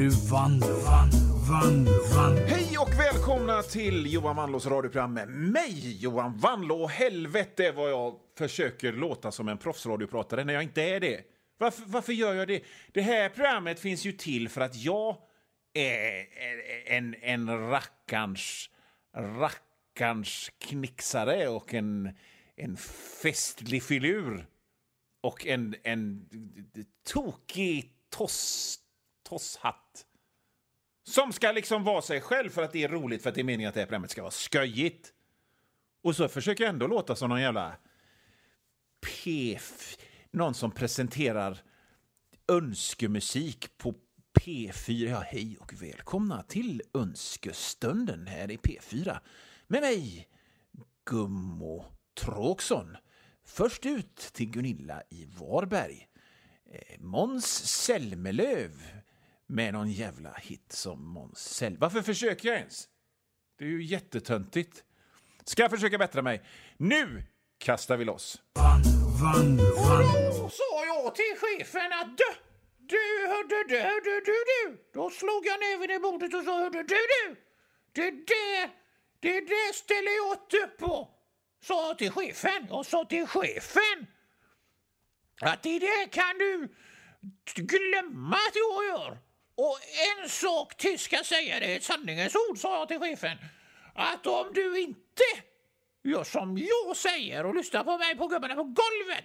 nu Vanlo, Vanlo, Vanlo, Hej och välkomna till Johan Wanlås radioprogram med mig, Johan Wanlå. Helvete vad jag försöker låta som en proffsradiopratare när jag inte är det. Varför, varför gör jag det? Det här programmet finns ju till för att jag är en, en rackarns, rackarns knixare och en, en festlig filur. Och en, en tokig toss, tosshatt. Som ska liksom vara sig själv för att det är roligt, för att det är meningen att det här programmet ska vara sköjigt. Och så försöker jag ändå låta som någon jävla PF... Någon som presenterar önskemusik på P4. Ja, hej och välkomna till Önskestunden här i P4 med mig, Gummo Tråksson. Först ut till Gunilla i Varberg. Eh, Måns Zelmerlöw med någon jävla hit som Måns Zelmerlöw. Varför försöker jag ens? Det är ju jättetöntigt. Ska jag försöka bättra mig? Nu kastar vi loss! Vanlo, Vanlo. Då sa jag till chefen att du, du, hörde du, hörde du, du. Då slog jag ner vid det bordet och sa hörde du, du. Det där, det där ställer jag inte upp på. Sa jag till chefen. Jag sa till chefen att det där kan du glömma att jag gör. Och en sak till ska jag säga, det är ett sanningens ord, sa jag till chefen. Att om du inte gör som jag säger och lyssnar på mig på gubbarna på golvet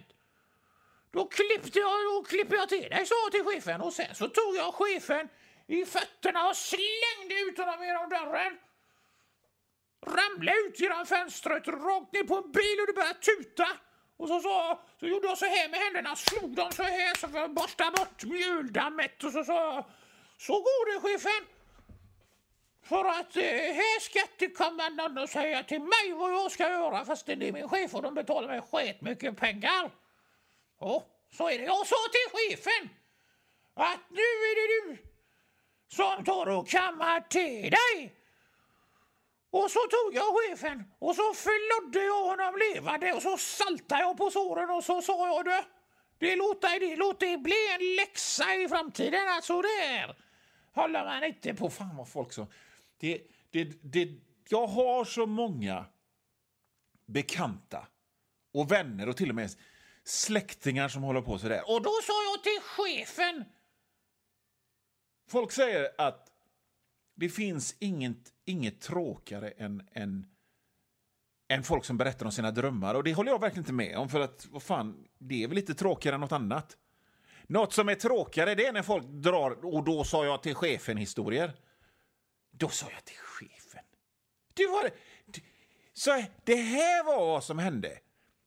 då klippte jag, då klipper jag till dig, sa jag till chefen. Och sen så tog jag chefen i fötterna och slängde ut honom genom dörren. Ramlade ut genom fönstret, rakt ner på en bil och det började tuta. Och så, så, så gjorde jag så här med händerna, slog dem så här så för att borsta bort mjöldammet och så sa jag så går det chefen. För att eh, här ska inte komma någon och säga till mig vad jag ska göra fast det är min chef och de betalar mig skitmycket pengar. Ja, så är det. Jag sa till chefen att nu är det du som tar och kammar till dig. Och så tog jag chefen och så flodde jag honom levande och så saltade jag på såren och så sa jag det. Det låter, det låter bli en läxa i framtiden alltså där. Håller man inte på. Fan vad folk så... Det, det, det, jag har så många bekanta och vänner och till och med släktingar som håller på sådär. Och då sa jag till chefen Folk säger att det finns inget, inget tråkigare än, än, än folk som berättar om sina drömmar. Och det håller jag verkligen inte med om, för att vad fan, det är väl lite tråkigare än något annat. Något som är tråkigare det är när folk drar, och då sa jag till chefen historier. Då sa jag till chefen. Du var du, Så det här var vad som hände.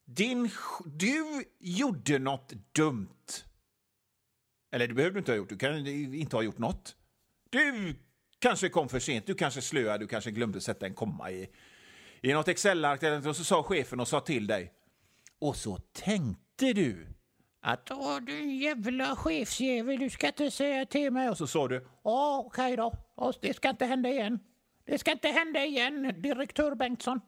Din, du gjorde något dumt. Eller det behöver du inte ha gjort. Du kan inte ha gjort något. Du kanske kom för sent, du kanske slöade, du kanske glömde sätta en komma i, i något Excel-ark. Och så sa chefen och sa till dig. Och så tänkte du att åh, du jävla chefsjävel, du ska inte säga till mig. Och så sa du ja, okej då, och det ska inte hända igen. Det ska inte hända igen, direktör Bengtsson.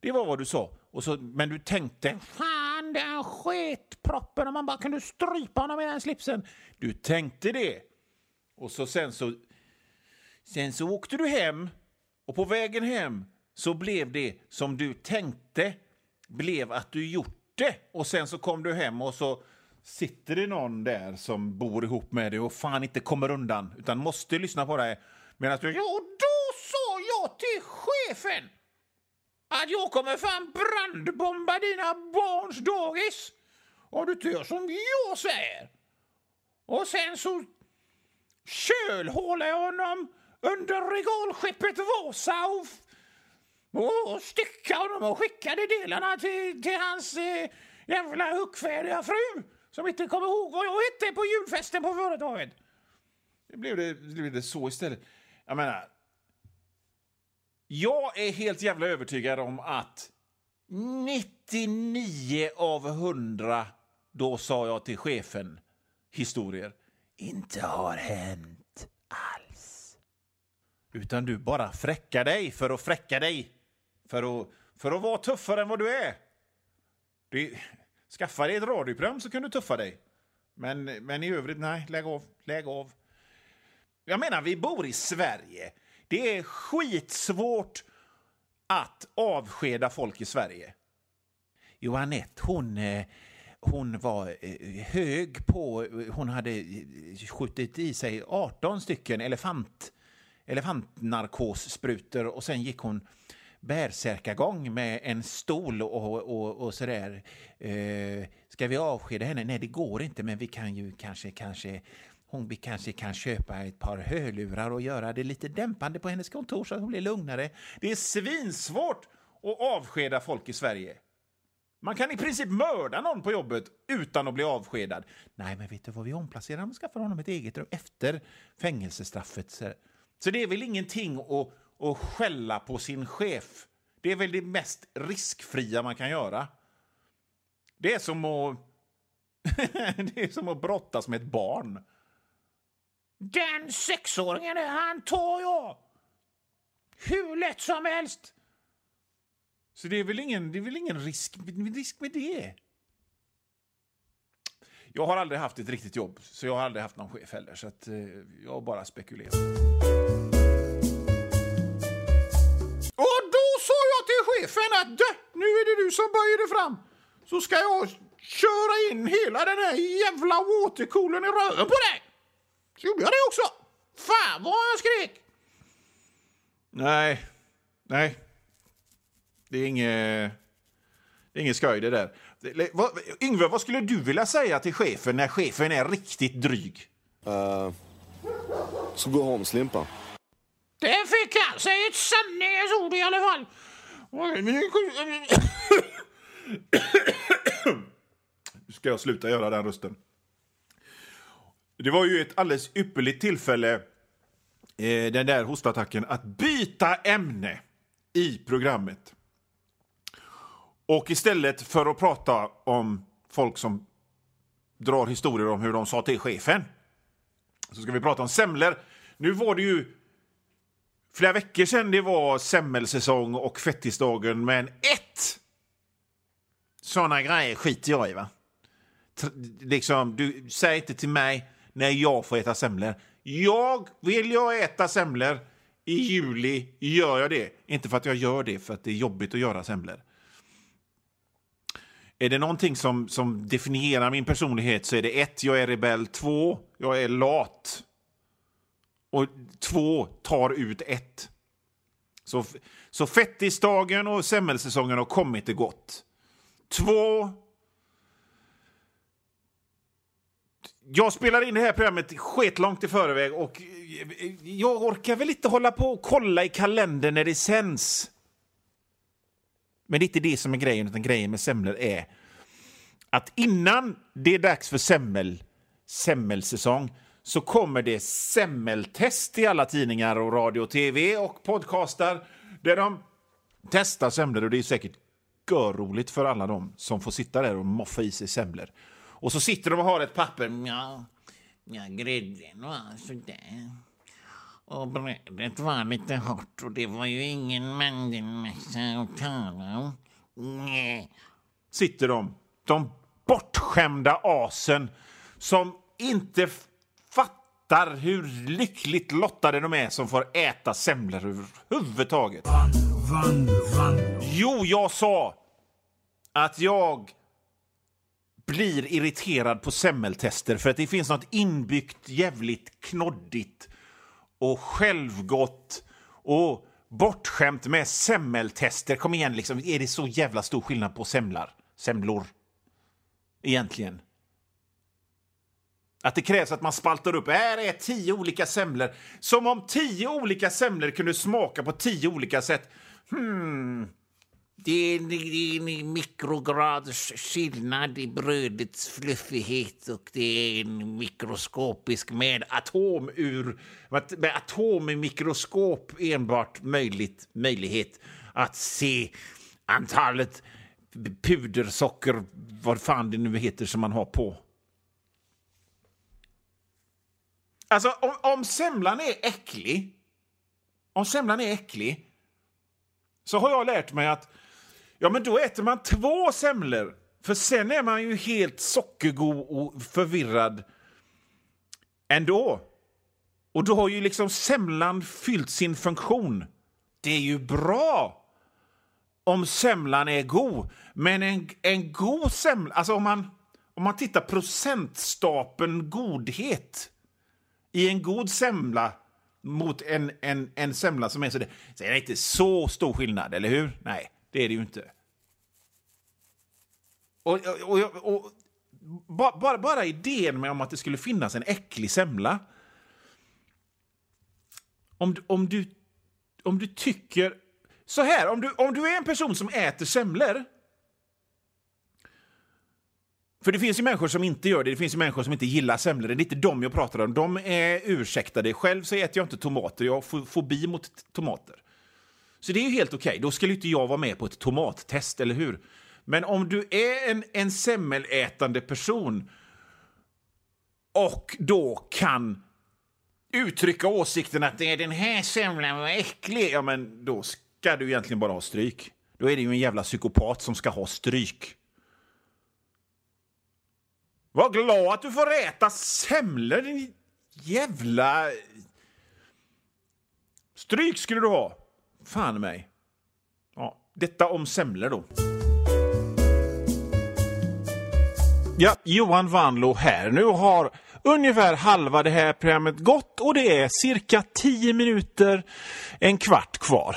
Det var vad du sa. Och så, men du tänkte fan den sketproppen om man bara kunde strypa honom i den slipsen. Du tänkte det. Och så sen så sen så åkte du hem och på vägen hem så blev det som du tänkte blev att du gjort det. Och sen så kom du hem och så sitter det någon där som bor ihop med dig och fan inte kommer undan utan måste lyssna på dig medan du... Ja, och då sa jag till chefen att jag kommer fan brandbomba dina barns dagis om du inte gör som jag säger. Och sen så kölhålar jag honom under regalskeppet Vasa och, och stycka honom och skickade delarna till, till hans eh, jävla huckfärdiga fru som inte kommer ihåg vad jag hette på julfesten på företaget. Det blev det, det blev det så istället. Jag menar, jag är helt jävla övertygad om att 99 av 100, då sa jag till chefen, historier, inte har hänt alls. Utan du bara fräckar dig för att fräcka dig. För att, för att vara tuffare än vad du är. Det, skaffa dig ett radioprogram så kan du tuffa dig. Men, men i övrigt, nej, lägg av. Lägg av. Jag menar, vi bor i Sverige. Det är skitsvårt att avskeda folk i Sverige. Jo, Anette, hon, eh, hon var eh, hög på... Eh, hon hade skjutit i sig 18 stycken elefant, elefantnarkossprutor och sen gick hon bärsärkagång med en stol och, och, och sådär. Eh, ska vi avskeda henne? Nej, det går inte, men vi kan ju kanske, kanske hon vi kanske kan köpa ett par hörlurar och göra det lite dämpande på hennes kontor så att hon blir lugnare. Det är svinsvårt att avskeda folk i Sverige. Man kan i princip mörda någon på jobbet utan att bli avskedad. Nej, men vet du vad? Vi omplacerar honom och skaffar honom ett eget rum efter fängelsestraffet. Så det är väl ingenting att, och skälla på sin chef. Det är väl det mest riskfria man kan göra. Det är som att, det är som att brottas med ett barn. Den sexåringen, han tar jag! Hur lätt som helst! Så det är väl ingen, det är väl ingen risk, risk med det? Jag har aldrig haft ett riktigt jobb, så jag har aldrig haft någon chef heller. Så att, eh, jag bara spekulerar. Att nu är det du som böjer dig fram. Så ska jag köra in hela den här jävla watercoolen i röven på dig. Så gjorde jag det också. Fan vad jag skrek! Nej, nej. Det är inget, det är inget skoj det där. Vad, Yngve, vad skulle du vilja säga till chefen när chefen är riktigt dryg? Uh, så gå hem, Slimpa. Det fick han. Säg ett sanningens ord i alla fall. Nu ska jag sluta göra den rösten. Det var ju ett alldeles ypperligt tillfälle, eh, den där hostattacken, att byta ämne i programmet. Och istället för att prata om folk som drar historier om hur de sa till chefen så ska vi prata om semlor. Nu var det ju flera veckor sedan det var semmelsäsong och fettisdagen, men ett såna grejer skiter jag i. va? liksom, du, säg inte till mig när jag får äta semlor. Jag, vill jag äta semlor i juli, gör jag det. Inte för att jag gör det för att det är jobbigt att göra semlor. Är det någonting som, som definierar min personlighet så är det ett, jag är rebell, två, jag är lat. Och två tar ut ett. Så, så fettisdagen och semmelsäsongen har kommit och gått. Två, jag spelar in det här programmet sketlångt i förväg och eh, jag orkar väl inte hålla på och kolla i kalendern när det sänds. Men det är inte det som är grejen, utan grejen med semlor är att innan det är dags för semmel, semmelsäsong så kommer det semmeltest i alla tidningar och radio och tv och podcastar där de testar semlor och det är säkert görroligt för alla dem som får sitta där och moffa i sig semlor. Och så sitter de och har ett papper. Ja, ja grädden var sådär. Och brödet var lite hårt och det var ju ingen mandelmassa att tala om. Nej. Sitter de, de bortskämda asen som inte fattar hur lyckligt lottade de är som får äta semlor överhuvudtaget. Van, van, van. Jo, jag sa att jag blir irriterad på semmeltester för att det finns något inbyggt jävligt knoddigt och självgott och bortskämt med semmeltester. Kom igen, liksom. är det så jävla stor skillnad på semlar? Semlor? Egentligen. Att det krävs att man spaltar upp. Här är tio olika semlor. Som om tio olika semlor kunde smaka på tio olika sätt. Hmm. Det är, en, en mikrograders skillnad i brödets fluffighet och det är en mikroskopisk med atomur med atommikroskop enbart möjligt, möjlighet att se antalet pudersocker, vad fan det nu heter, som man har på. Alltså, om, om semlan är äcklig, om semlan är äcklig, så har jag lärt mig att Ja, men då äter man två semlor. För sen är man ju helt sockergod och förvirrad ändå. Och då har ju liksom semlan fyllt sin funktion. Det är ju bra om semlan är god. Men en, en god semla, alltså om man, om man tittar procentstapeln godhet i en god semla mot en, en, en semla som är så, det, så är det inte så stor skillnad, eller hur? Nej, det är det ju inte. Och, och, och, och bara, bara idén med om att det skulle finnas en äcklig semla. Om, om, du, om du tycker... Så här, om du, om du är en person som äter semlor för det finns ju människor som inte gör det, det finns ju människor som inte gillar semlor. Det är inte dem jag pratar om. De är ursäktade. Själv så äter jag inte tomater, jag har fobi mot tomater. Så det är ju helt okej. Okay. Då skulle inte jag vara med på ett tomattest, eller hur? Men om du är en, en semmelätande person och då kan uttrycka åsikten att det är den här semlan var äcklig, ja men då ska du egentligen bara ha stryk. Då är det ju en jävla psykopat som ska ha stryk. Var glad att du får äta semlor, din jävla... Stryk skulle du ha. Fan mig. Ja, detta om semlor då. Ja, Johan Vanlo här. Nu har ungefär halva det här programmet gått och det är cirka 10 minuter, en kvart kvar